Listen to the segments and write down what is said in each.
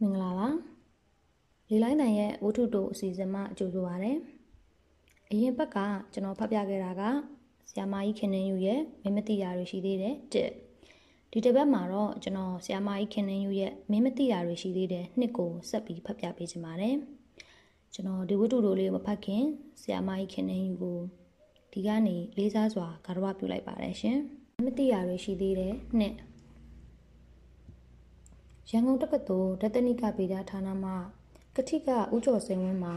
မင်္ဂလာပါလေလိုင်းတန်ရဲ့ဝတ္ထုတို့အစီအစဉ်မှကြိုဆိုပါရစေအရင်ဘက်ကကျွန်တော်ဖတ်ပြခဲ့တာကဆ iam မကြီးခင်နှင်းယူရဲ့မင်းမတိရာတွေရှိသေးတယ်တစ်ဒီတစ်ပတ်မှာတော့ကျွန်တော်ဆ iam မကြီးခင်နှင်းယူရဲ့မင်းမတိရာတွေရှိသေးတယ်နှစ်ကိုဆက်ပြီးဖတ်ပြပေးချင်ပါတယ်ကျွန်တော်ဒီဝတ္ထုတို့လေးကိုမဖတ်ခင်ဆ iam မကြီးခင်နှင်းယူကိုဒီကနေလေးစားစွာဂါရဝပြုလိုက်ပါတယ်ရှင်မတိရာတွေရှိသေးတယ်နှစ် ရန်ကုန်တက္ကသိုလ်ဒသနိကဗေဒဌာနမှကတိကဦးကျော်စိန်ဝင်းမှာ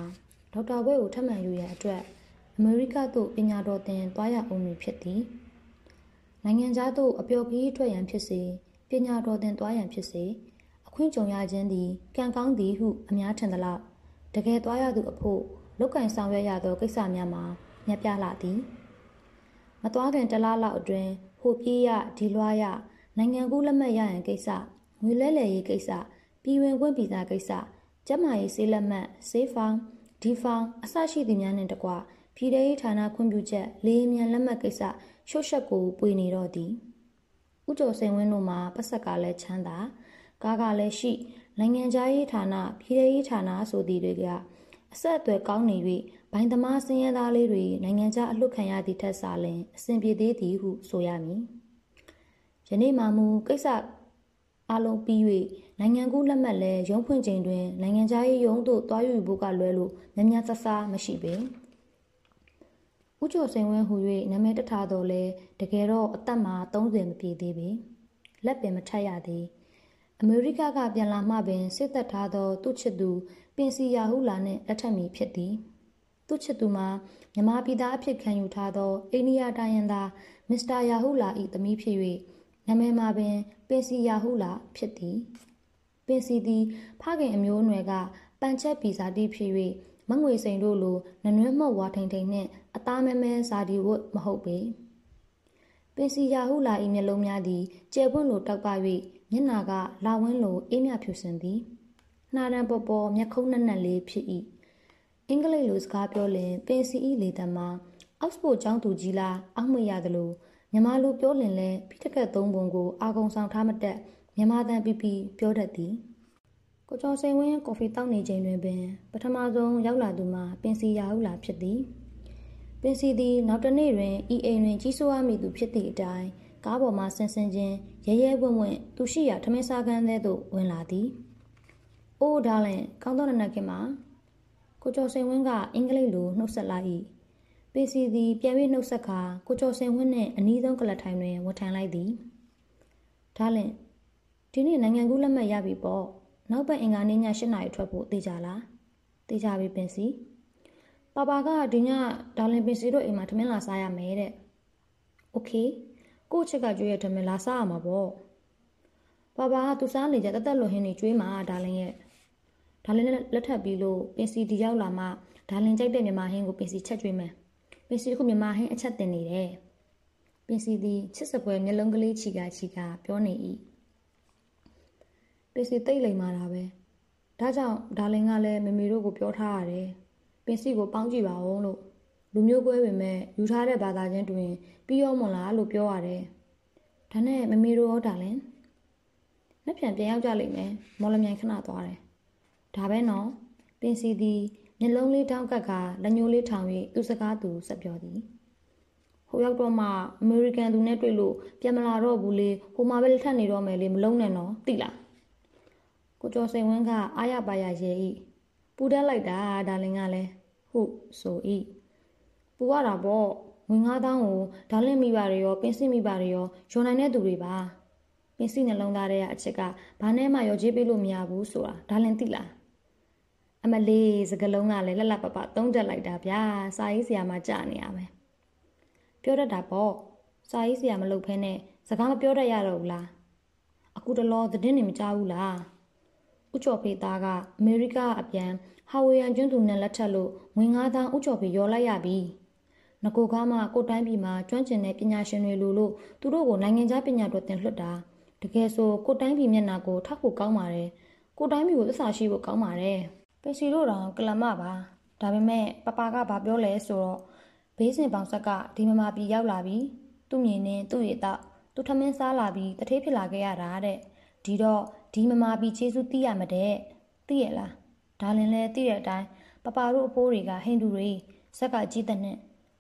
ဒေါက်တာဘွဲ့ကိုထပ်မံယူရန်အတွက်အမေရိကသို့ပညာတော်သင်သွားရအောင်မည်ဖြစ်သည်နိုင်ငံသားသို့အပျော်ခီးထွက်ရန်ဖြစ်စေပညာတော်သင်သွားရန်ဖြစ်စေအခွင့်ကြုံရခြင်းသည်ကံကောင်းသည်ဟုအများထင်သလောက်တကယ်သွားရသူအဖို့လောက်ကင်ဆောင်ရွက်ရသောကိစ္စများမှာမြတ်ပြလာသည်မသွားခင်တလားလောက်အတွင်းဟိုပြေးရဒီလွှားရနိုင်ငံကူးလက်မှတ်ရရန်ကိစ္စ ငွေလဲလှယ်ရေးကိစ္စပြည်ဝင်ခွင့်ဗီဇကိစ္စကျန်းမာရေးဆေးလက်မှတ်ဆေးဖောင်းဒီဖောင်းအစရှိသည့်များနှင့်တကွပြည်ထောင်ဌာနခွင့်ပြုချက်လေးမြန်လက်မှတ်ကိစ္စရှုပ်ရှက်ကိုပွေနေတော့သည်ဥကျော်စိန်ဝင်းတို့မှာပတ်ဆက်ကလည်းချမ်းသာကားကလည်းရှိနိုင်ငံခြားရေးဌာနပြည်ထောင်ဌာနဆိုသည်တွေကအဆက်အသွယ်ကောင်းနေ၍ဘိုင်းသမားစင်းရဲသားလေးတွေနိုင်ငံခြားအလွတ်ခံရသည့်ထက်စာလင်အဆင်ပြေသေးသည်ဟုဆိုရမည်ယနေ့မှမူကိစ္စ အလုံးပြီး၍နိုင်ငံကူးလက်မှတ်လဲရုံးဖွင့်ချိန်တွင်နိုင်ငံသားရေးရုံးသို့တွားယူဖို့ကလွဲလို့များများဆဆမရှိပေဥကျော်စိန်ဝင်းဟူ၍နာမည်တထားတော်လဲတကယ်တော့အသက်မှာ30မပြည့်သေးပေလက်ပင်မထက်ရသေးအမေရိကကပြန်လာမှပင်စစ်သက်ထားသော သူ့ချစ်သူပင်စီယာဟုလာနှင့်လက်ထပ်မီဖြစ်သည်သူ့ချစ်သူမှာမြမပြည်သားအဖြစ်ခံယူထားသောအိန္ဒိယတိုင်းရင်းသားမစ္စတာယာဟုလာ၏သမီးဖြစ်၍နာမည်မှာပင် ပင်စီယာဟုလာဖြစ်သည်ပင်စီသည်ဖခင်အမျိုးအနွယ်ကပန်ချက်ပီဇာတိဖြစ်၍မငွေစိန်တို့လိုနနွဲ့မော့ဝါထိန်ထိန်နှင့်အသားမဲမဲဇာဒီဝတ်မဟုတ်ပေပင်စီယာဟုလာ၏မျက်လုံးများသည်ကျဲပွင့်လိုတောက်ပ၍မျက်နာကလာဝင်းလိုအေးမြဖြူစင်သည်နှာတံပေါ်ပေါ်မျက်ခုံးနက်နက်လေးဖြစ်၏အင်္ဂလိပ်လိုစကားပြောလင်ပင်စီ၏လေတံမှာအောက်စဖို့ကျောင်းသူကြီးလားအောက်မရသလို မြန်မာလူပြောလင်လဲဖိတက်ကက်သုံးပုံကိုအာကုံဆောင်ထားမတက်မြန်မာတန်ပီပီပြောတတ်သည်ကိုကျော်စိန်ဝင်းကော်ဖီတောက်နေချိန်တွင်ပင်ပထမဆုံးရောက်လာသူမှာပင်စီရာဟုလာဖြစ်သည်ပင်စီသည်နောက်တနေ့တွင်ဤအိမ်တွင်ကြီးစိုးရမည်သူဖြစ်သည့်အတိုင်းကားပေါ်မှဆင်းဆင်းချင်းရဲရဲဝံ့ဝံ့သူရှိရာထမင်းစားခန်းထဲသို့ဝင်လာသည်။အိုးဒါလင်ကောင်းသောနနက်ခင်မှာကိုကျော်စိန်ဝင်းကအင်္ဂလိပ်လိုနှုတ်ဆက်လိုက်၏ ပေစီသည်ပြန်၍နှုတ်ဆက်ခါကိုကျော်စင်ဝင်းနှင့်အနီးဆုံးကလထိုင်တွင်ဝထန်လိုက်သည်ဒါလင့်ဒီနေ့နိုင်ငံကူးလက်မှတ်ရပြီပေါ့နောက်ပတ်အင်္ဂါနေ့ည၈နာရီထွက်ဖို့သိကြလားသိကြပြီပင်စီပါပါကဒီညဒါလင်ပင်စီတို့အိမ်မှာထမင်းလာစားရမယ်တဲ့โอเคကို့ချက်ကကျွေးရထမင်းလာစားရမှာပေါ့ပါပါကသူစားနေကြတက်တက်လွန်ဟင်းနေကျွေးမှာဒါလင်ရဲ့ဒါလင်နဲ့လက်ထပ်ပြီးလို့ပင်စီဒီရောက်လာမှဒါလင်ကြိုက်တဲ့မြန်မာဟင်းကိုပင်စီချက်ကျွေးမယ် ပင်စီခုမြန်မာဟင်းအချက်တင်နေတယ်ပင်စီသည်ချစ်စပွဲမျက်လုံးကလေးချီကချီကပြောနေ၏ပင်စီတိတ်လိမ်မာတာပဲဒါကြောင့်ဒါလင်ကလည်းမမေတို့ကိုပြောထားရတယ်ပင်စီကိုပေါင်းကြည့်ပါဦးလို့လူမျိုးကွဲပေမဲ့ယူထားတဲ့ဘာသာချင်းတွင် ပြီးရောမလားလို့ပြောရတယ်ဒါနဲ့မမေတို့ရောဒါလင်နှစ်ပြန်ပြန်ရောက်ကြလိမ့်မယ်မော်လမြိုင်ခဏသွားတယ်ဒါပဲနော်ပင်စီသည် မျက်လုံးလေးတောင်းကပ်ကလက်ညှိုးလေးထောင်၍သူစကားသူဆက်ပြောသည်ဟိုရောက်တော့မှအမေရိကန်သူနဲ့တွေ့လို့ပြန်မလာတော့ဘူးလေဟိုမှာပဲလက်ထပ်နေတော့မယ်လေမလုံးနဲ့နော်သိလားကိုကျော်စိန်ဝင်းကအာရပါရရဲဤပူတက်လိုက်တာဒါလင်ကလည်းဟုတ်ဆိုဤပူရတာပေါ့ငွေ9000ကိုဒါလင့်မိပါရောပင်စစ်မိပါရောရောနိုင်တဲ့သူတွေပါပင်စစ်နှလုံးသားတဲ့အချက်ကဘာနဲ့မှရောကြေးပေးလို့မရဘူးဆိုတာဒါလင်သိလား အမလေးစကလုံးကလည်းလက်လက်ပပသုံးတက်လိုက်တာဗျာစာရေးဆရာမကြနေရမယ်ပြောတတ်တာပေါ့စာရေးဆရာမလုပ်ဖဲနဲ့စကားမပြောတတ်ရတော့ဘူးလားအခုတလောသတင်းတွေမကြားဘူးလားဥကျော်ဖေသားကအမေရိကအပြန်ဟာဝေယန်ကျွန်းသူနဲ့လက်ထပ်လို့ငွေ9000ဥကျော်ဖေရောလိုက်ရပြီငကိုကားမှကိုတိုင်းပြည်မှာကျွမ်းကျင်တဲ့ပညာရှင်တွေလိုလို့သူတို့ကိုနိုင်ငံခြားပညာတွေတင်လွှတ်တာတကယ်ဆိုကိုတိုင်းပြည်မျက်နှာကိုထောက်ဖို့ကောင်းပါတယ်ကိုတိုင်းပြည်ကိုသစ္စာရှိဖို့ကောင်းပါတယ် ပင်စီတို့တောင်ကလမပါဒါပေမဲ့ပပကဘာပြောလဲဆိုတော့ဘေးစင်ပေါင်ဆက်ကဒီမမာပြည်ရောက်လာပြီးသူ့မြင်နဲ့သူ့ရဲ့တော့သူထမင်းစားလာပြီးတထေးဖြစ်လာခဲ့ရတာတဲ့ဒီတော့ဒီမမာပြီးကျေးဇူးသိရမတဲ့သိရလားဒါလင်လဲသိတဲ့အတိုင်းပပတို့အဖိုးတွေကဟိန္ဒူတွေဇက်ကကြီးတဲ့နဲ့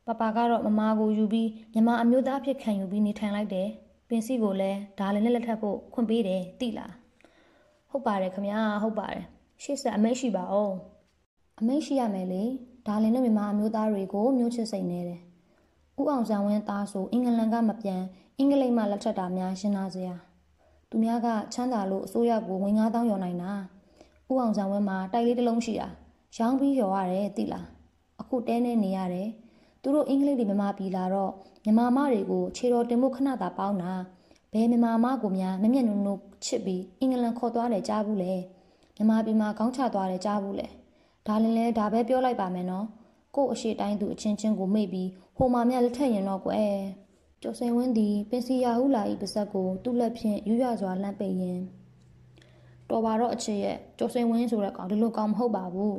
ပပကတော့မမာကိုယူပြီးမြမအမျိုးသားအဖြစ်ခံယူပြီးနေထိုင်လိုက်တယ်ပင်စီကိုလည်းဒါလင်နဲ့လက်ထပ်ဖို့ခွင့်ပေးတယ်သိလားဟုတ်ပါတယ်ခမညာဟုတ်ပါတယ် ရှေ့ဆက်အမိတ်ရှိပါအောင်အမိတ်ရှိရမယ်လေဒါလင်နဲ့မြမအမျိုးသားတွေကိုမျိုးချစ်စိတ်နေတယ်ဥအောင်ဆန်ဝင်းသားဆိုအင်္ဂလန်ကမပြန်အင်္ဂလိပ်မှလက်ထပ်တာများရှင်းသားစရာသူများကချမ်းသာလို့အစိုးရကိုငွေ9000ရော်နိုင်တာဥအောင်ဆန်ဝင်းမှာတိုက်လေးတစ်လုံးရှိတာရောင်းပြီးရော်ရတယ်သိလားအခုတဲနေနေရတယ်သူတို့အင်္ဂလိပ်တွေမြမပြည်လာတော့မြမမတွေကိုခြေတော်တင်ဖို့ခဏသာပေါင်းတာဘယ်မြမမကိုများမမျက်နှုံနှုတ်ချစ်ပြီးအင်္ဂလန်ခေါ်သွားတယ်ကြားဘူးလေ မြမပြည်မှာခေါင်းချသွားတယ်ကြားဘူးလေဒါလည်းလဲဒါပဲပြောလိုက်ပါမယ်နော်ကို့အရှိတိုင်းသူအချင်းချင်းကိုမိတ်ပြီးဟိုမှာမြလက်ထက်ရင်တော့ကွယ်ကျော်စိန်ဝင်းသည်ပင်စီယာဟုလာ၏ပါဇက်ကိုသူ့လက်ဖြင့်ရွရွစွာလှမ်းပိတ်ရင်းတော်ပါတော့အချစ်ရဲ့ကျော်စိန်ဝင်းဆိုတဲ့ကောင်ဒီလိုကောင်မဟုတ်ပါဘူး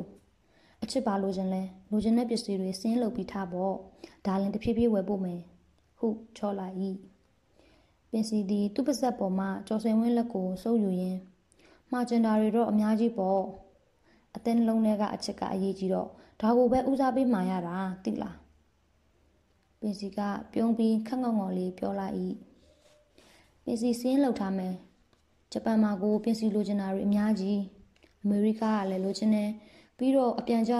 အချစ်ပါလိုချင်လဲလိုချင်တဲ့ပစ္စည်းတွေစင်းလုပ်ပြီးထားပေါ့ဒါလည်းတဖြည်းဖြည်းဝယ်ဖို့မယ်ဟုချောလိုက်၏ပင်စီသည်သူ့ပါဇက်ပေါ်မှကျော်စိန်ဝင်းလက်ကိုစုပ်ယူရင်း မှာကျင်တာတွေတော့အများကြီးပေါ့အသင်းလုံးထဲကအချစ်ကအရေးကြီးတော့ဒါကိုပဲဦးစားပေးမှရတာသိလားပင်စီကပြုံးပြီးခက်ငေါငေါလေးပြောလိုက်၏ပင်စီစင်းလောက်ထားမယ်ဂျပန်မှာကိုပင်စီလိုချင်တာတွေအများကြီးအမေရိကကလည်းလိုချင်တယ်ပြီးတော့အပြန်ကြ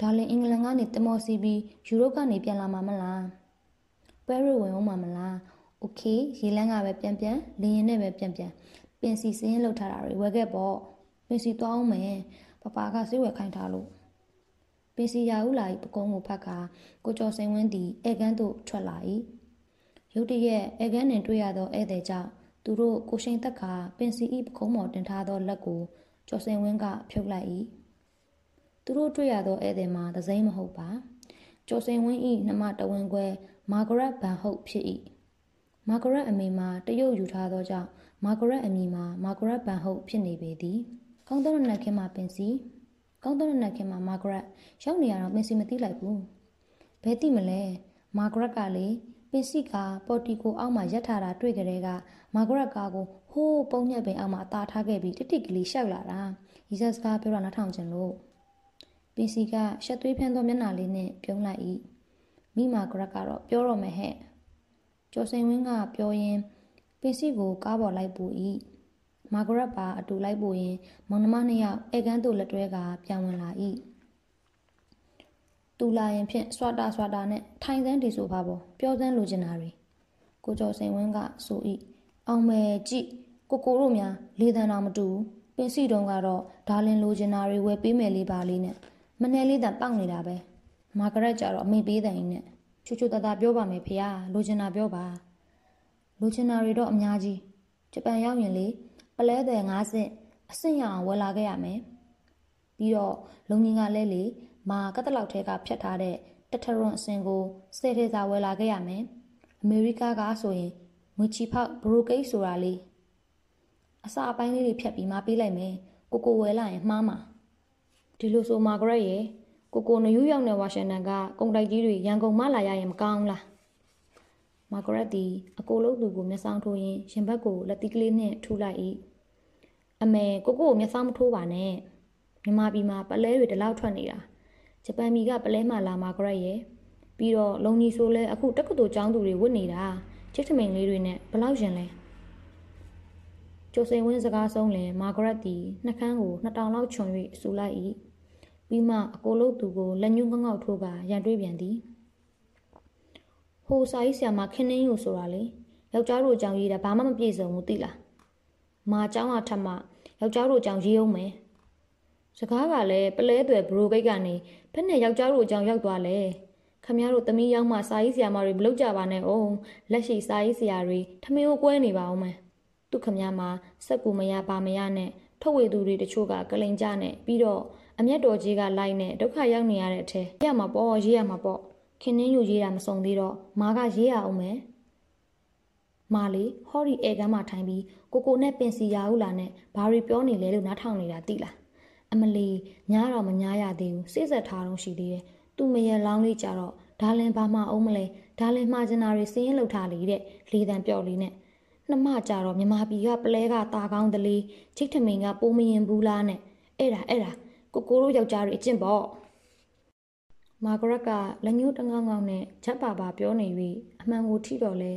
ဒါလင်အင်္ဂလန်ကနေတမော်စီပြီးယူရိုကနေပြန်လာမှာမလားပဲရဝင်အောင်မှာမလားโอเคရေလန်းကပဲပြန်ပြန်လေရင်နဲ့ပဲပြန်ပြန် ပင်စီစင်းလောက်ထားတာတွေဝယ်ခဲ့ပေါ့ပင်စီသွားအောင်မယ်ပပကစိတ်ဝယ်ခိုင်းထားလို့ပင်စီရာဟုလာ၏ပကုံးကိုဖတ်ကာကိုကျော်စိန်ဝင်းသည်ဧကန်းသို့ထွက်လာ၏ရုတ်တရက်ဧကန်းတွင်တွေ့ရသောဧည့်သည်ကြောင့်သူတို့ကိုရှိန်သက်ခါပင်စီ၏ပကုံးပေါ်တင်ထားသောလက်ကိုကျော်စိန်ဝင်းကဖြုတ်လိုက်၏သူတို့တွေ့ရသောဧည့်သည်မှာသစိမ်းမဟုတ်ပါကျော်စိန်ဝင်း၏နှမတဝင်းခွဲမာဂရက်ဘန်ဟုတ်ဖြစ်၏မာဂရက်အမေမှာတရုတ်ယူထားသောကြောင့် မာဂရက်အမည်မှာမာဂရက်ဘန်ဟုတ်ဖြစ်နေပေသည်ကောင်းသောနတ်ခင်မှာပင်စီကောင်းသောနတ်ခင်မှာမာဂရက်ရောက်နေရတော့ပင်စီမသိလိုက်ဘူးဘယ်သိမလဲမာဂရက်ကလေပင်စီကပေါ်တီကိုအောက်မှာရက်ထားတာတွေ့ကြတဲ့ကမာဂရက်ကားကိုဟိုးပုံညက်ပင်အောက်မှာအသာထားခဲ့ပြီးတိတိကလေးရှောက်လာတာရီဇတ်စကားပြောတာနားထောင်ချင်လို့ပင်စီကရှက်သွေးဖန်းသောမျက်နှာလေးနဲ့ပြုံးလိုက်၏မိမာဂရက်ကတော့ပြောတော့မယ်ဟဲ့ကျော်စိန်ဝင်းကပြောရင်း ပင်စီကိုကားပေါ်လိုက်ပူ၏မာဂရက်ပါအတူလိုက်ပို့ရင်မောင်နှမနှစ်ယောက်ဧကန်တို့လက်တွဲကပြန်ဝင်လာ၏တူလာရင်ဖြင့်ဆွာတာဆွာတာနဲ့ထိုင်စမ်းတီဆိုပါပေါ့ပြောစမ်းလိုချင်တာတွေကိုကျော်စိန်ဝင်းကဆို၏အောင်မယ်ကြည့်ကိုကိုတို့များလေတံတော်မတူပင်စီတုံးကတော့ဒါလင်လိုချင်တာတွေဝယ်ပေးမယ်လေးပါလေးနဲ့မနယ်လေးတန်ပေါက်နေတာပဲမာဂရက်ကြတော့အမိပေးတယ်နဲ့ချူချူတတာပြောပါမယ်ဖေ။လိုချင်တာပြောပါ လိုချင်တာတွေတော့အများကြီးဂျပန်ရောက်ရင်လေပလဲတဲ့50အဆင့်ရအောင်ဝယ်လာခဲ့ရမယ်ပြီးတော့လုံကြီးကလည်းလေမာကတ်တလောက်ထဲကဖြတ်ထားတဲ့တထရွန်အစင်ကိုစဲထဲစာဝယ်လာခဲ့ရမယ်အမေရိကကဆိုရင်ငွေချီဖောက်ဘရိုကိတ်ဆိုတာလေးအစာအပိုင်းလေးတွေဖြတ်ပြီးမပေးလိုက်မယ်ကိုကိုဝယ်လာရင်မှားမှာဒီလိုဆိုမာဂရက်ရဲ့ကိုကိုနယူးယောက်နဲ့ဝါရှင်တန်ကကုန်တိုက်ကြီးတွေရန်ကုန်မှလာရရင်မကောင်းလား မာဂရက်သည် အကိုလုံးသူကိုမျက်စောင်းထိုးရင်းရင်ဘတ်ကိုလက်သီးကလေးနှင့်ထူလိုက်၏အမေကိုကိုကိုမျက်စောင်းမထိုးပါနဲ့မြမပြည်မှာပလဲတွေတလောက်ထွက်နေတာဂျပန်ပြည်ကပလဲမှလာမာဂရက်ရဲ့ပြီးတော့လုံကြီးဆိုလဲအခုတက္ကသိုလ်ကျောင်းသူတွေဝတ်နေတာချစ်ထမိန်လေးတွေနဲ့ဘလောက်ရင်လဲကျိုစိန်ဝင်းစကားဆုံးလင်မာဂရက်သည်နှကန်းကိုနှစ်တောင်လောက်ခြုံ၍ဆူလိုက်၏ပြီးမှအကိုလို့သူကိုလက်ညှိုးငငေါက်ထိုးကရန်တွေးပြန်သည် ဟိုစာရေးဆရာမခင်းနှင်းယူဆိုတာလေယောက်ျားတို့အကြောင်းရေးတာဘာမှမပြည့်စုံဘူးသိလားမာအကြောင်းအထက်မှယောက်ျားတို့အကြောင်းရေးအောင်မယ်စကားကလည်းပလဲသွယ်ဘရိုဂိတ်ကနေဘယ်နဲ့ယောက်ျားတို့အကြောင်းရောက်သွားလဲခမရတို့သမီးရောက်မှစာရေးဆရာမတွေမလုပ်ကြပါနဲ့အောင်လက်ရှိစာရေးဆရာတွေထမင်းကိုကွဲနေပါအောင်မယ်သူခမရမှာစက်ကူမရပါမရနဲ့ထုတ်ဝေသူတွေတချို့ကကလိန်ကြနဲ့ပြီးတော့အမျက်တော်ကြီးကလိုက်နဲ့ဒုက္ခရောက်နေရတဲ့အထဲရမှာပေါ့ရေးရမှာပေါ့ ခင်းနှင်းယူရေးတာမစုံသေးတော့မာကရေးရအောင်မယ်မာလီဟော်ရီအဲကမ်းမှာထိုင်ပြီးကိုကိုနဲ့ပင်စီရာဟုလာနဲ့ဘာတွေပြောနေလဲလို့နားထောင်နေတာသိလားအမလီညားတော့မညားရသေးဘူးစိတ်ဆက်ထားတော့ရှိသေးတယ်သူမရလောင်းလေးကြတော့ဒါလင်ဘာမှအောင်မလဲဒါလင်မှားကျင်တာတွေစင်းရင်လှုပ်ထားလေတဲ့လေတံပြော့လေးနဲ့နှမကြတော့မြမပြည်ကပလဲကตาကောင်းတလေးချိတ်ထမိန်ကပိုးမရင်ဘူးလားနဲ့အဲ့ဒါအဲ့ဒါကိုကိုတို့ယောက်ျားတွေအကျင့်ပေါ့ မာဂရက်ကလက်ညှိုးတငောင်းငောင်းနဲ့ချက်ပါပါပြောနေ၍အမှန်ကိုထိတော့လဲ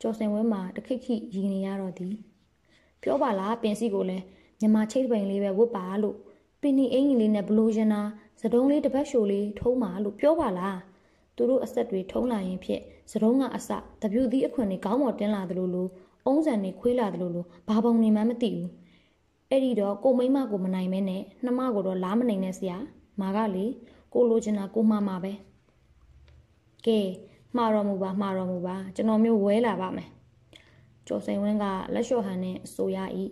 ကျော်စင်ဝဲမှာတခိတ်ခိရည်နေရတော့သည်ပြောပါလားပင်စီကိုလည်းမြမချိတ်ပိန်လေးပဲဝတ်ပါလို့ပင်နီအင်ကြီးလေးနဲ့ဘလိုရှင်နာစတုံးလေးတစ်ပတ်ရှိုလေးထုံးပါလို့ပြောပါလားသူတို့အဆက်တွေထုံးလာရင်ဖြစ်စတုံးကအစတပြူသီးအခွင့်တွေခေါင်းပေါ်တင်းလာသလိုလိုအုံးဆန်တွေခွေးလာသလိုလိုဘာပုံနေမှမသိဘူးအဲ့ဒီတော့ကိုမိမကိုမနိုင်မဲနဲ့နှမကိုတော့လားမနိုင်နဲ့ဆရာမာကလေ ကိုလိုချင်တာကိုမှားမှာပဲကဲမှားတော်မူပါမှားတော်မူပါကျွန်တော်မျိုးဝဲလာပါမယ်ကျော်စိန်ဝင်းကလက်လျှော့ဟန်နဲ့ဆိုရ၏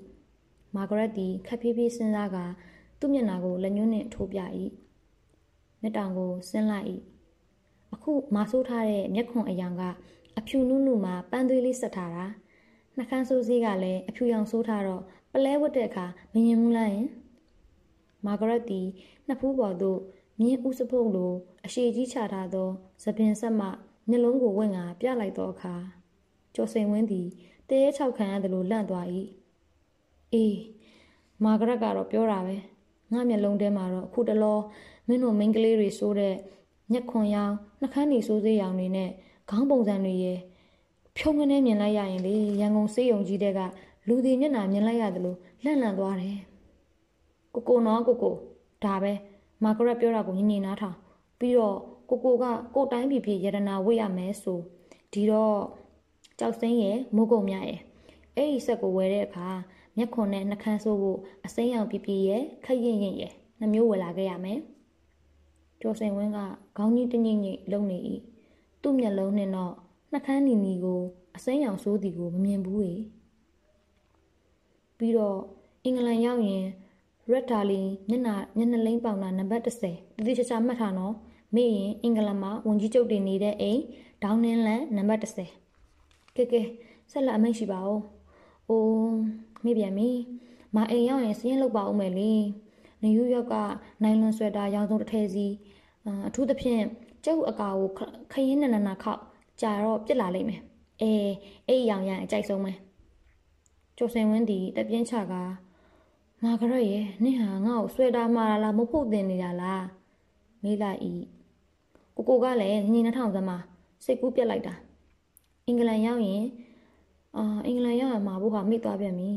မာဂရက်တီခက်ဖြည်းဖြည်းစဉ်းစားကသူ့မျက်နှာကိုလက်ညှိုးနဲ့ထိုးပြ၏မျက်တောင်ကိုဆင်းလိုက်၏အခုမာဆိုးထားတဲ့မျက်ခွန်အယောင်ကအဖြူနုနုမှာပန်းသွေးလေးဆက်ထားတာနှခမ်းဆိုးစည်းကလည်းအဖြူရောင်ဆိုးထားတော့ပလဲဝတ်တဲ့အခါမမြင်ဘူးလားယင်မာဂရက်တီနှစ်ဖူးပေါ်သို့ မြင်းဥစဖုတ်လိုအရှိကြီးချထားသောသပင်ဆက်မှမျက်လုံးကိုဝင့်ကပြလိုက်သောအခါကျော်စိန်ဝင်းသည်တရေချောက်ခံရတယ်လို့လန့်သွား၏အေးမာဂရက်ကတော့ပြောတာပဲငါမျက်လုံးထဲမှာတော့အခုတလောမင်းတို့မိန်းကလေးတွေဆိုတဲ့ညက်ခွန်ရောင်နှခမ်းနေစိုးစေးရောင်တွေနဲ့ခေါင်းပုံစံတွေရဲ့ဖြုံကနေမြင်လိုက်ရရင်လေရန်ကုန်စေးရုံကြီးတဲ့ကလူတွေမျက်နှာမြင်လိုက်ရတယ်လို့လန့်လန့်သွားတယ်ကိုကိုနော်ကိုကိုဒါပဲ မာဂရက်ပြောတာကိုညင်ညင်နားထောင်ပြီးတော့ကိုကိုကကိုတိုင်းပြည်ပြည်ယရနာဝိရမယ်ဆိုဒီတော့ကြောက်စိမ့်ရဲ့မိုးကုံမြရဲ့အဲ့ဒီဆက်ကိုဝယ်တဲ့အခါမျက်ခွန်နဲ့နှကန်းဆိုးဖို့အစိမ်းရောင်ပြပြရဲ့ခက်ရင်ရင်ရဲ့နှမျိုးဝယ်လာခဲ့ရမယ်ကျော်စိန်ဝင်းကခေါင်းကြီးတငိမ့်ငိမ့်လုံနေ၏သူ့မျက်လုံးနဲ့တော့နှကန်းနီနီကိုအစိမ်းရောင်ဆိုးသည်ကိုမမြင်ဘူးလေပြီးတော့အင်္ဂလန်ရောက်ရင် ရက်တာလီမျက်နှာမျက်နှာလိမ့်ပေါင်တာနံပါတ်30တတိချာချာမှတ်ထားနော်မေ့ရင်အင်္ဂလန်မှာဝန်ကြီးချုပ်တင်နေတဲ့အိမ်ဒေါင်းနင်းလန်နံပါတ်30ကဲကဲဆက်လက်အမိတ်ရှိပါဦးအိုးမေ့ပြန်ပြီမအိမ်ရောက်ရင်စင်းလောက်ပါဦးမယ်လေနယူးယောက်ကနိုင်လွန်ဆွဲတာရောင်စုံတစ်ထည်စီအထူးသဖြင့်ကျုပ်အကာကိုခရင်နနနာခောက်ကြာတော့ပြစ်လာလိမ့်မယ်အေးအဲ့ရောင်ရန်အကြိုက်ဆုံးပဲကျော်စင်ဝင်းဒီတပြင်းချက မာဂရက်ရဲ့နင့်ဟာငါ့ကိုဆွဲတာမှာလားမဖို့တင်နေတာလားမေးလိုက်ဤကိုကိုကလည်းညီနှထောင်သမားစိတ်ကူးပြက်လိုက်တာအင်္ဂလန်ရောက်ရင်အာအင်္ဂလန်ရောက်ရင်မှာဖို့ဟာမိသွားပြန်ပြီ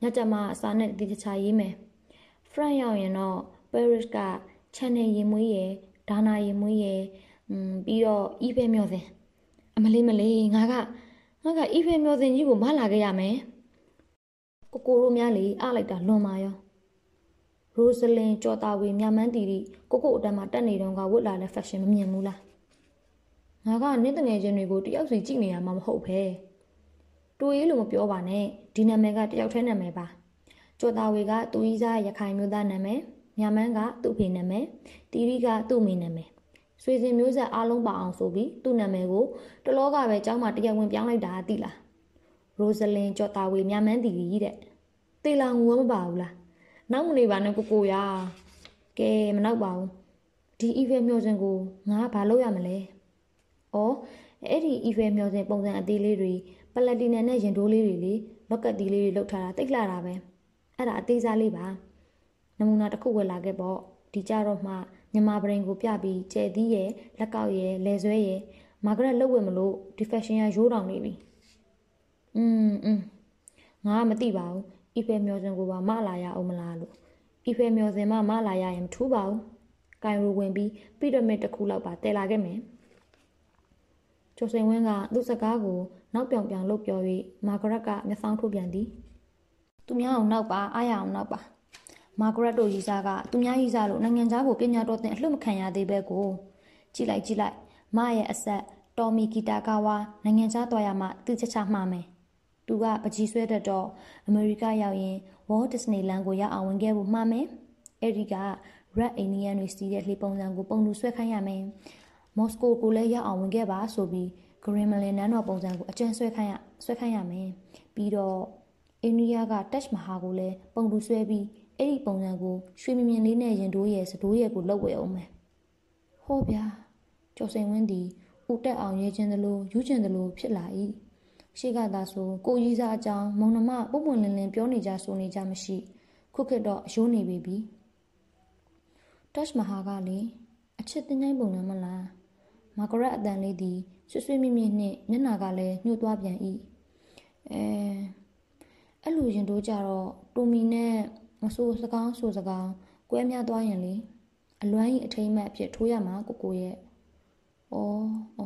ညကြမှာအစာနဲ့တတိချာရေးမယ်ဖရန့်ရောက်ရင်တော့ Paris က channel ရင်မွေးရယ်ဒါနာရင်မွေးရယ်อืมပြီးတော့ eBay မျောစင်အမလေးမလေးငါကငါက eBay မျောစင်ကြီးကိုမလာခဲ့ရမယ် ကိုကိုတို့များလေအားလိုက်တာလွန်ပါရောရိုဇလင်ကြော်တာဝေမြမန်းတီတီကိုကိုအတန်းမှာတက်နေတော့ကဝတ်လာတဲ့ fashion မမြင်ဘူးလားငါကနင့်တငယ်ချင်းတွေကိုတယောက်စီကြည့်နေရမှာမဟုတ်ပဲတိုးရေးလို့မပြောပါနဲ့ဒီနာမည်ကတယောက်တည်းနာမည်ပါကြော်တာဝေကသူကြီးစားရခိုင်မျိုးသားနာမည်မြမန်းကသူ့ဖေနာမည်တီရီကသူ့မိနာမည်ဆွေစဉ်မျိုးဆက်အားလုံးပါအောင်ဆိုပြီးသူ့နာမည်ကိုတလောကပဲကျောင်းမှာတရားဝင်ပြောင်းလိုက်တာသိလား ရိုဇလင်ကြော်တာဝေမြမန်းတီရီတဲ့တေလာငူမပါဘူးလားနောက်မနေပါနဲ့ကိုကိုရကဲမနောက်ပါဘူးဒီ event မျှော်စင်ကိုငါဘာလုပ်ရမလဲဩအဲ့ဒီ event မျှော်စင်ပုံစံအသေးလေးတွေပလက်တီနမ်နဲ့ရင်တိုးလေးတွေလေလော့ကတ်တီလေးတွေလောက်ထားတာတိတ်လာတာပဲအဲ့ဒါအသေးစားလေးပါနမူနာတစ်ခုဝယ်လာခဲ့ပေါ့ဒီကြတော့မှညမပရင်ကိုပြပြီးကျဲသီးရဲ့လက်ကောက်ရဲ့လဲဆွဲရဲ့မာဂရက်လှုပ်ဝယ်မလို့ဒီ fashion ရရိုးတောင်နေပြီ อืมอืมငါမသိပါဘူးအီဖဲမျောစင်ကိုပါမလာရအောင်မလားလို့အီဖဲမျောစင်မမလာရရင်မထူးပါဘူး။ကိုင်ရိုဝင်ပြီးပီရမစ်တစ်ခုလောက်ပါတည်လာခဲ့မယ်။ကျော်စိန်ဝင်းကသူ့စကားကိုနောက်ပြောင်ပြောင်လှုပ်ပြော၍မာဂရက်ကမျက်စောင်းထုတ်ပြန်သည်။သူများအောင်နောက်ပါအားရအောင်နောက်ပါ။မာဂရက်တို့ရီစားကသူများရီစားလို့နိုင်ငံသားကိုပညာတော်သင်အလှမခံရသေးပဲကိုကြည့်လိုက်ကြည့်လိုက်မရဲ့အဆက်တော်မီဂီတာကာဝါနိုင်ငံသားတော်ရမှသူချချမှာမယ်။ သူကပကြီးဆွဲတတ်တော့အမေရိကရောက်ရင် Walt Disney Land ကိုရောက်အောင်ဝင်ခဲ့ဖို့မှားမယ်။အဲဒီက Red Indian တွေစီးတဲ့လှေပုံစံကိုပုံလူဆွဲခိုင်းရမယ်။မော်စကိုကိုလည်းရောက်အောင်ဝင်ခဲ့ပါဆိုပြီး Gremlin နန်းတော်ပုံစံကိုအကျဉ်းဆွဲခိုင်းရဆွဲခိုင်းရမယ်။ပြီးတော့အိန္ဒိယက Taj Mahal ကိုလည်းပုံလူဆွဲပြီးအဲ့ဒီပုံစံကိုရွှေမြမြင်လေးနဲ့ရင်တိုးရဲ့စတိုးရဲ့ကိုလှုပ်ဝဲအောင်မယ်။ဟောဗျာကျော်စိန်ဝင်းဒီဦးတက်အောင်ရဲခြင်းသလိုယူခြင်းသလိုဖြစ်လာ၏ ရှေ့ကသာဆိုကိုကြီးစားအကြောင်းမုံနှမပုပ်ပွန်လင်းလင်းပြောနေကြဆိုနေကြမရှိ ခုခေတ်တော့ရိုးနေပြီပြီတက်မဟာကလေအချစ်တင်တိုင်းပုံနဲ့မလားမာဂရက်အတန်လေးဒီဆွဆွမြင့်မြင့်နဲ့မျက်နာကလည်းညှို့သွားပြန်ဤအဲအဲ့လိုရင်တို့ကြတော့တူမီနဲ့မဆိုးစကားဆိုစကားကွဲများသွားရင်လေအလွမ်းကြီးအထိမ့်မှတ်အဖြစ်ထိုးရမှာကိုကိုရဲ့ဩဩ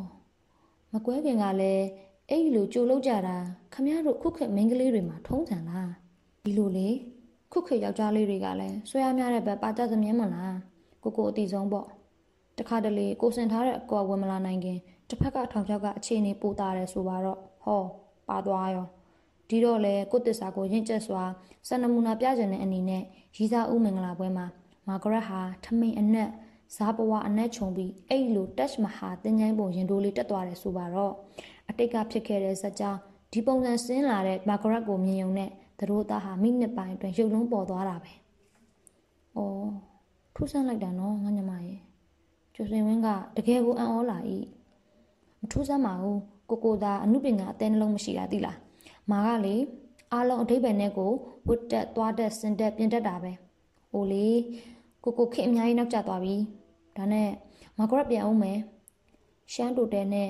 မကွဲခင်ကလည်း အဲ့ဒီလိုကြိုလောက်ကြတာခမရတို့ခုခေတ်မိန်းကလေးတွေမှာထုံးစံလားဒီလိုလေခုခေတ်ယောက်ျားလေးတွေကလည်းဆွဲရများတဲ့ဘက်ပါကြသမင်းမလားကိုကိုအတီဆုံးပေါ့တခါတလေကိုစင်ထားတဲ့အကွာဝင်မလာနိုင်ခင်တစ်ဖက်ကထောင်ချောက်ကအခြေအနေပိုတာတယ်ဆိုပါတော့ဟောပါသွားရောဒီတော့လေကိုတစ္ဆာကိုရင့်ကျက်စွာစံနမူနာပြကြတဲ့အနေနဲ့ရီစာဦးမင်္ဂလာပွဲမှာမာဂရက်ဟာထမိန်အနက်ဇာပဝအနက်ခြုံပြီးအဲ့လိုတက်မဟာတင်ချိုင်းပုံရင်တိုးလေးတက်သွားတယ်ဆိုပါတော့ အတိတ်ကဖြစ်ခဲ့တဲ့ဇက်ကြောင်းဒီပုံစံဆင်းလာတဲ့မာဂရက်ကိုမြင်ုံနဲ့သူတို့သားဟာမိနစ်ပိုင်းအတွင်းရုပ်လုံးပေါ်သွားတာပဲ။အော်ထူးဆန်းလိုက်တာနော်ငါညမရဲ့။ကျော်စင်ဝင်းကတကယ်ကိုအံ့ဩလာ၏။မထူးဆန်းပါဘူးကိုကိုသာအမှုပညာအသေးနှလုံးမရှိတာသိလား။မာကလေအားလုံးအထိပ္ပယ်နဲ့ကိုဝတ်တက်သွားတက်စင်တက်ပြင်တက်တာပဲ။ဟိုလေကိုကိုခက်အများကြီးနောက်ကျသွားပြီ။ဒါနဲ့မာဂရက်ပြန်အောင်မယ်။ရှမ်းတိုတဲနဲ့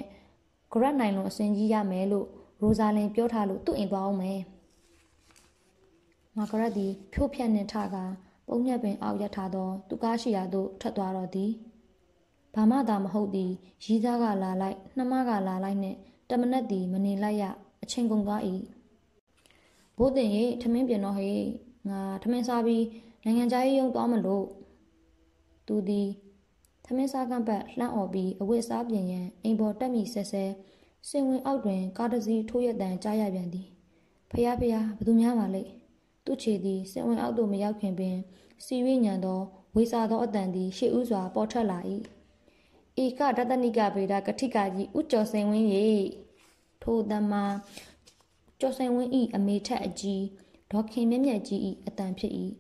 ဂရက်နိုင်လုံးအစင်ကြီးရမယ်လို့ရိုဇာလင်ပြောထားလို့သူ့အိမ်သွားအောင်မယ်။မာဂရက်သည်ဖြိုးဖြက်နှင်ထကပုံညက်ပင်အောက်ရထားသောသူကားရှိရာသို့ထွက်သွားတော့သည်။ဘာမှသာမဟုတ်သည်ရီးသားကလာလိုက်နှမကလာလိုက်နှင့်တမနက်သည်မနေလိုက်ရအချင်းကုန်သွား၏။ဘိုးတင်ရေထမင်းပြင်တော့ဟေးငါထမင်းစားပြီးနိုင်ငံခြားရေးရုံသွားမလို့သူသည် သမင်းစားကန့်ပတ်လှမ်းអော်ပြီးအဝတ်စားပြင်ရန်အိမ်ပေါ်တက်မိဆဲဆဲစင်ဝင်အောက်တွင် ကားတစ်စီးထိုးရတန်ကြားရပြန်သည်ဖះဖះဘသူများပါလိမ့်သူ့ခြေသည်စင်ဝင်အောက်သို့မရောက်ခင်ပင်စီရွေညံသောဝေစာသောအတန်သည်ရှေ့ဥစွာပေါ်ထွက်လာ၏ဧကဒတနိကဗေဒကတိကကြီးဥကျော်စင်ဝင်း၏ထိုတမကျော်စင်ဝင်း၏အမေထက်အကြီးဒေါခင်မြက်မြက်ကြီး၏အတန်ဖြစ်၏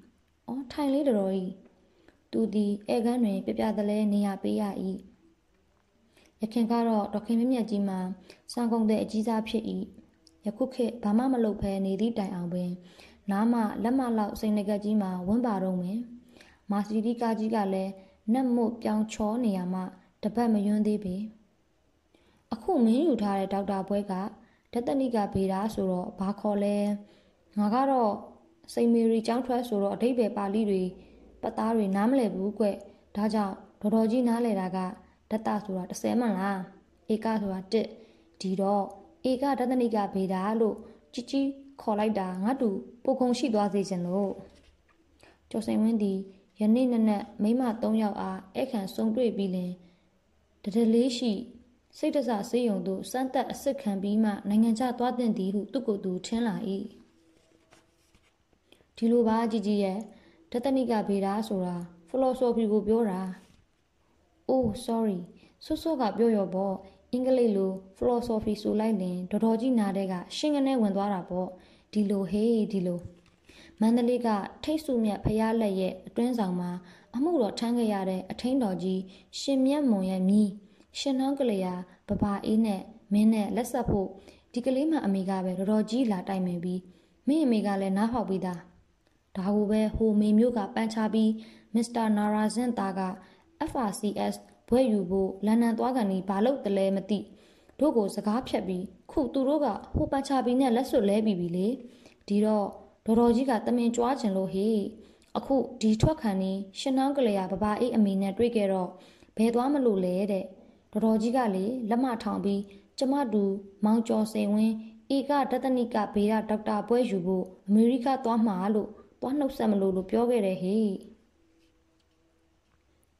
အော်ထိုင်လေးတော်၏ သူသည်ဧကန်းတွင် ပြပြတလဲနေရပေးရ၏ရခင်ကတော့ဒေါခင်မြမြကြီးမှာစံကုန်တဲ့အကြီးစားဖြစ်၏ယခုခေတ်ဘာမှမလုပ်ဘဲနေသည့်တိုင်အောင်ပင် နားမလက်မလောက်စိန်ငကကြီးမှာဝန်းပါတော့မယ်မာစီဒီကာကြီးကလည်းနတ်မို့ပြောင်းချောနေရမှတပတ်မယွန်းသေးပေအခုမင်းယူထားတဲ့ဒေါက်တာဘွဲကဒသနိကဗေဒာဆိုတော့ဘာခေါ်လဲငါကတော့စိန်မေရီကျောင်းထွက်ဆိုတော့အဓိပ္ပာယ်ပါဠိတွေ ပတ်သားတွေနားမလည်ဘူးကွဒါကြောင့်တော်တော်ကြီးနားလည်တာကဒတဆိုတာ30မှန်လားဧကဆိုတာ1ဒီတော့ဧကဒသနိကဗေဒာလို့ကြီးကြီးခေါ်လိုက်တာငါတူပိုခုံရှိသွားစေချင်လို့ကျော်စိန်ဝင်းဒီယနေ့နက်နက်မိမ3ယောက်အားအခန့်ဆုံတွေ့ပြီးလင်တတလေးရှိစိတ်တဆစေးရုံတို့စမ်းသက်အစစ်ခံပြီးမှနိုင်ငံခြားသွားတဲ့သည်ဟုသူ့ကိုယ်သူထင်းလာ၏ဒီလိုပါကြီးကြီးရဲ့ ဒသနိကဗေဒဆိုတာ philosophy ကိုပြောတာ oh sorry ဆွဆွကပြောရောပေါ့အင်္ဂလိပ်လို philosophy ဆိုလိုက်ရင်တော်တော်ကြီးနာတဲ့ကရှင်းကနေဝင်သွားတာပေါ့ဒီလိုဟေးဒီလိုမန္တလေးကထိတ်ဆုမြတ်ဖျားလက်ရဲ့အတွင်းဆောင်မှာအမှုတော်ထမ်းခဲ့ရတဲ့အထင်းတော်ကြီးရှင်မြတ်မွန်ရဲ့မိရှင်နှောင်းကလေးယာပပအေးနဲ့မင်းနဲ့လက်ဆက်ဖို့ဒီကလေးမှအမေကပဲတော်တော်ကြီးလာတိုင်ပင်ပြီးမင်းအမေကလည်းနားဖောက်ပြီးသား ဒါကိုပဲဟိုမေမျိုးကပန်းချပြီးမစ္စတာနာရာဇင်တာက FRCS ဘွဲ့ယူဖို့လန်ဒန်သွားကန်ဒီဘာလို့တလဲမသိတို့ကိုစကားဖြတ်ပြီးခုသူတို့ကဟိုပန်းချပြီးနဲ့လက်စွပ်လဲပြီးပြီလေဒီတော့ဒေါ်တော်ကြီးကတမင်ကြွားချင်လို့ဟေးအခုဒီထွက်ခံနေရှင်နှောင်းကလေးကဘဘာအိတ်အမီနဲ့တွေ့ခဲ့တော့ဘယ်သွားမလို့လဲတဲ့ဒေါ်တော်ကြီးကလေလက်မထောင်ပြီးကျမတူမောင်ကျော်စိန်ဝင်းဧကဒသနိကဘေးရဒေါက်တာပွဲယူဖို့အမေရိကသွားမှာလို့ သွားနှုတ်ဆက်မလို့လို့ပြောခဲ့တယ်ဟေ့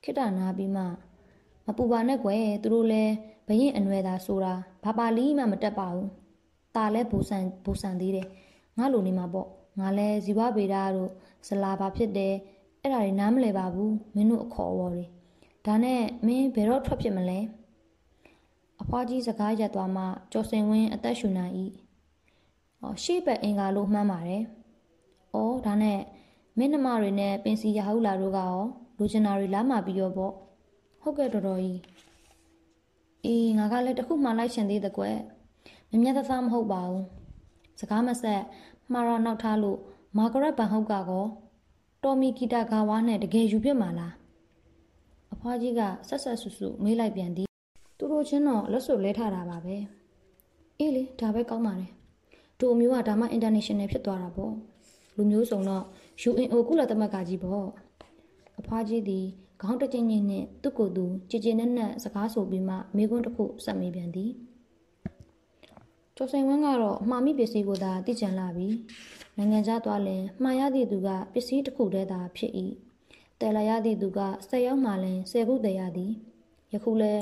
ခိတနာပြီးမှမပူပါနဲ့ကွယ်သူတို့လဲဘရင်အနွယ်သာဆိုတာဘာပါလီမှမတက်ပါဘူးตาလဲဘူဆန်ဘူဆန်သေးတယ်ငါလိုနေမှာပေါ့ငါလဲဇီဝဗေဒတို့ဇလာဘာဖြစ်တယ်အဲ့ဒါတွေနားမလဲပါဘူးမင်းတို့အခေါ်အဝေါ်တွေဒါနဲ့မင်းဘယ်တော့ထွက်ဖြစ်မလဲအဖွားကြီးစကားရက်သွားမှကျော်စင်ဝင်းအသက်ရှူနိုင်၏ဟောရှေ့ဘက်အင်္ဂါလို့မှန်းပါတယ်။ အော်ဒါနဲ့မင်းနှမတွေနဲ့ပင်စီရဟုတ်လာတို့ကရောလူချင်တာတွေလာမှပြီးရောပေါ့။ဟုတ်ကဲ့တော်တော်ကြီး။အေးငါကလည်းတခုမှလိုက်ရှင်သေးတဲ့ကွယ်။မမမြတ်သားမဟုတ်ပါဘူးစကားမဆက်မှားတော့နောက်ထားလို့မာဂရက်ဘန်ဟုတ်ကကောတော်မီကီတာဂါဝါနဲ့တကယ်ယူပြစ်မှာလားအဖွားကြီးကဆက်ဆက်ဆူဆူမေးလိုက်ပြန်သည်သူတို့ချင်းတော့လက်စွပ်လဲထားတာပါပဲအေးလေဒါပဲကောင်းပါတယ်သူအမျိုးကဒါမှ international ဖြစ်သွားတာပေါ့ လူမျိုးစုံတော့ UNO ကုလသမဂ္ဂကြီးပေါ့အဖွားကြီးသည်ခေါင်းတကျင်းချင်းနဲ့သူ့ကိုယ်သူကြည်ကြည်နက်နက်စကားဆိုပြီးမှမိကွန်းတစ်ခုဆက်မိပြန်သည်ကျော်စိန်ဝင်းကတော့မှာမိပစ္စည်းကိုသာသိကြံလာပြီနိုင်ငံခြားသွားလင်မှားရသည့်သူကပစ္စည်းတစ်ခုတည်းသာဖြစ်၏တယ်လာရသည့်သူက၁၀ရောက်မှလင်၁၀ခုတည်ရသည်ယခုလဲ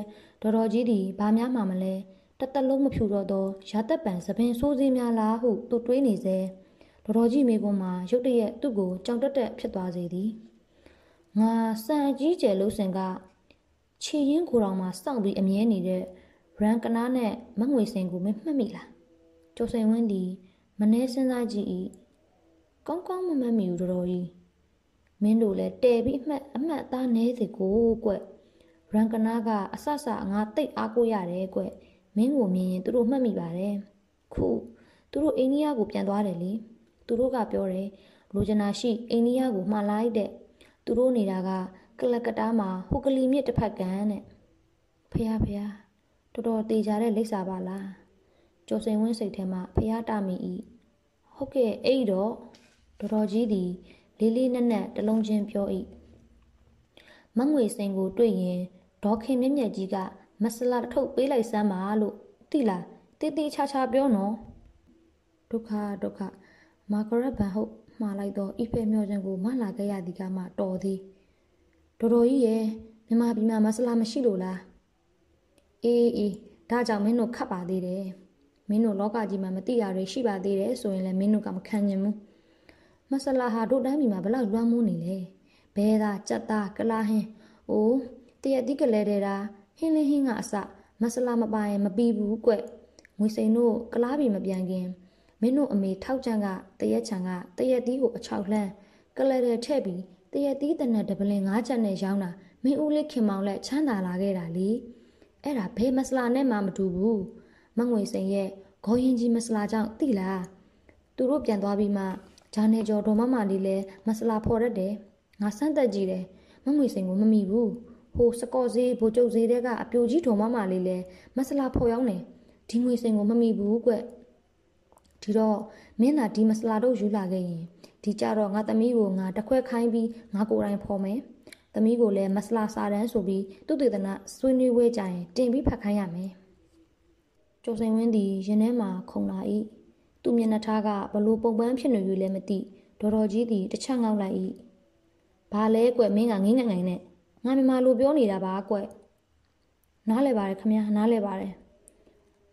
ဒေါ်တော်ကြီးသည်ဘာများမှမလဲတသက်လုံးမဖြူတော့သောရာသက်ပံသပင်ဆိုးစည်းများလားဟုသူတွေးနေစေ ဒေါ်တော်ကြီးမိကွန်းမှာ ရုတ်တရက်သူ့ကိုကြောင်တက်တက်ဖြစ်သွားစေသည်ငါစံအကြီးကျယ်လို့စင်ကခြေရင်းကိုယ်တော်မှာစောင့်ပြီးအမြဲနေတဲ့ရန်ကနာနဲ့မငွေစင်ကိုမမှတ်မိလားကျော်စိန်ဝင်းဒီမနှဲစဉ်းစားကြည့်၏ကောင်းကောင်းမမှတ်မိဘူးတော်တော်ကြီးမင်းတို့လည်းတဲပြီးအမှတ်အမှတ်သားနေစေကိုကွရန်ကနာကအဆဆငါတိတ်အားကိုရတယ်ကွမင်းကိုမြင်ရင်သူတို့မှတ်မိပါတယ်ခုသူတို့အိန္ဒိယကိုပြန်သွားတယ်လေ သူတို့ကပြောတယ်လိုချင်တာရှိအိန္ဒိယကိုမှားလိုက်တဲ့သူတို့နေတာကကလကတားမှာဟိုကလီမြစ်တစ်ဖက်ကန်တဲ့ဖះဖះတော်တော်တေချာတဲ့လိပ်စာပါလားကျော်စိန်ဝင်းစိတ်ထဲမှာဖះတာမိဤဟုတ်ကဲ့အဲ့တော့တော်တော်ကြီးသည်လေးလေးနက်နက်တလုံးချင်းပြော၏မငွေစိန်ကိုတွေ့ရင်ဒေါခင်မြင့်မြတ်ကြီးကမဆလာထုတ်ပေးလိုက်စမ်းပါလို့တိလားတေးသေးချာချာပြောနော်ဒုက္ခဒုက္ခ မာဂရက်ဘန်ဟုတ်မှားလိုက်တော့အိဖဲမျောခြင်းကိုမလာခဲ့ရသည်ကမှတော်သည်တော်တော်ကြီးရဲ့မြမပြည်မှာမဆလာမရှိလို့လားအေးအေးဒါကြောင့်မင်းတို့ခတ်ပါသေးတယ်မင်းတို့လောကကြီးမှာမသိရတွေရှိပါသေးတယ်ဆိုရင်လည်းမင်းတို့ကမခံနိုင်ဘူးမဆလာဟာတို့တိုင်းပြည်မှာဘလောက်လွှမ်းမိုးနေလဲဘဲသားကြက်သားကလာဟင်းအိုးတရက်တိကလေးတဲ့တာဟင်းလင်းဟင်းကအစမဆလာမပိုင်မပြီးဘူးကွငွေစိန်တို့ကလားပြီမပြန်ခင် မင်းတို့အမေထောက်ချန်ကတရက်ချန်ကတရက်သီးကိုအချောက်လှမ်းကလဲတဲ့ထည့်ပြီးတရက်သီးတနက်တပလင်၅ချက်နဲ့ရောင်းတာမင်းဦးလေးခင်မောင်လက်ချမ်းသာလာခဲ့တာလေအဲ့ဒါဘယ်မဆလာနဲ့မှမတူဘူးမငွေစိန်ရဲ့ဂေါ်ရင်ကြီးမဆလာကြောင့်တိလားသူတို့ပြန်သွားပြီးမှဂျာနယ်ကျော်ဒေါ်မမလေးလဲမဆလာဖော်ရက်တယ်ငါစမ်းသက်ကြည့်တယ်မငွေစိန်ကိုမမိဘူးဟိုစကော့ဈေးဘိုကျုပ်ဈေးတဲကအပြိုကြီးဒေါ်မမလေးလဲမဆလာဖော်ရောက်နေဒီငွေစိန်ကိုမမိဘူးကွ ဒီတော့မင်းသာဒီမဆလာတို့ယူလာခဲ့ရင်ဒီကြတော့ငါသမီးကိုငါတခွဲခိုင်းပြီးငါကိုယ်တိုင်ဖော်မယ်သမီးကိုလည်းမဆလာစာတန်းဆိုပြီးသူ့တေသနာဆွေးနွေးဝဲကြရင်တင်ပြီးဖတ်ခိုင်းရမယ်ကျော်စိန်ဝင်းသည်ရင်ထဲမှာခုန်လာ၏သူ့မျက်နှာထားကဘလို့ပုံပန်းဖြစ်နေယူလည်းမသိဒေါ်တော်ကြီးသည်တစ်ချက်ငေါက်လိုက်၏ဘာလဲကွမင်းကငင်းငငိုင်နဲ့ငါမြန်မာလိုပြောနေတာပါကွနားလဲပါတယ်ခမညာနားလဲပါတယ်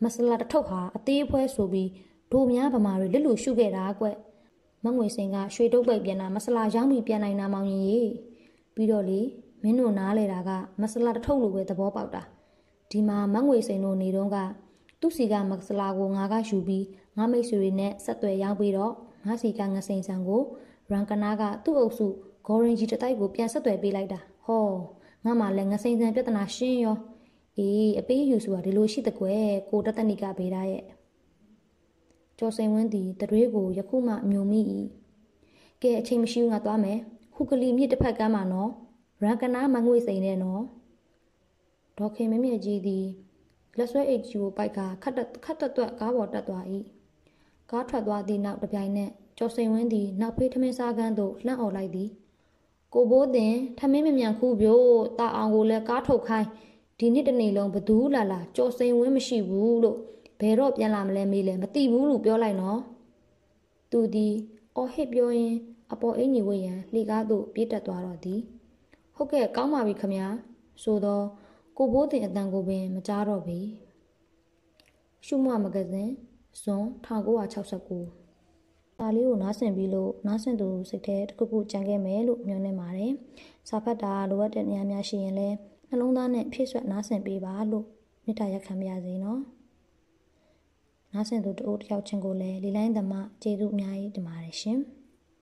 မဆလာတထုပ်ဟာအသေးအဖွဲဆိုပြီး ဒိုများဗမာတွေလက်လူရှုခဲ့တာကွမငွေစင်ကရွှေတုပ်ပိတ်ပြန်တာမဆလာရောင်းပြီးပြန်နိုင်တာမောင်ရင်ကြီးပြီးတော့လေမင်းတို့နားလဲတာကမဆလာတထုပ်လိုပဲသဘောပေါက်တာဒီမှာမငွေစိန်တို့နေတော့ကသူ့စီကမဆလာကိုငါကယူပြီးငါမိတ်ဆွေတွေနဲ့ဆက်သွယ်ရောက်ပြီးတော့ငါစီကငစိန်ဆန်ကိုရန်ကနာကသူ့အုပ်စုဂေါ်ရင်ကြီးတတိုက်ကိုပြန်ဆက်သွယ်ပေးလိုက်တာဟောငါမှလည်းငစိန်ဆန်ပြဿနာရှင်းရောအေးအပေးယူဆိုတာဒီလိုရှိတကွယ်ကိုတတနိကဘေးသားရဲ့ ကျော်စိန်ဝင်းသည်တရွေးကိုယခုမှမြုံမိ၏ကဲအချိန်မရှိဘူးငါသွားမယ်ခုကလီမြစ်တစ်ဖက်ကမ်းမှာနော်ရန်ကနာမငွေစိန်နဲ့နော်ဒေါက်ခင်မမြင့်ကြီးသည်လက်ဆွဲအိတ်ကြီးကိုပိုက်ကခတ်ခတ်တွတ်ကားပေါ်တက်သွား၏ကားထွက်သွားသည့်နောက်တစ်ပြိုင်နက်ကျော်စိန်ဝင်းသည်နောက်ဖေးထမင်းစားကန်းသို့လှမ်းអော်လိုက်သည်ကိုဘိုးတင်ထမင်းမမြန်ခူးပြို့တာအောင်ကိုလည်းကားထုတ်ခိုင်းဒီနေ့တနေ့လုံးဘသူလာလာကြော်စိန်ဝင်းမရှိဘူးလို့ ဘယ်တော့ပြန်လာမလဲမေးလဲမသိဘူးလို့ပြောလိုက်နော်သူသည်အော်ဟစ်ပြောရင်အပေါ်အင်းကြီးဝေးရန်လှေကားသို့ပြေးတက်သွားတော့သည်ဟုတ်ကဲ့ကောင်းပါပြီခမညာဆိုတော့ကိုဘိုးတင်အတန်ကိုပင်မကြားတော့ပြီရှုမမဂဇင်းဇွန်1969ဒါလေးကိုနားဆင်ပြီးလို့နားဆင်သူစိတ်ထဲတခုခုကြံခဲ့မယ်လို့မျှော်နေပါတယ်စာဖတ်တာလိုအပ်တဲ့နေရာများရှိရင်လည်းနှလုံးသားနဲ့ဖြည့်ဆွတ်နားဆင်ပေးပါလို့မေတ္တာရက်ခံပါရစေနော် နားဆင်သူတအိုးတယောက်ချင်းကိုလည်းလီလိုင်းသမကျေးဇူးအများကြီးတင်ပါတယ်ရှင်။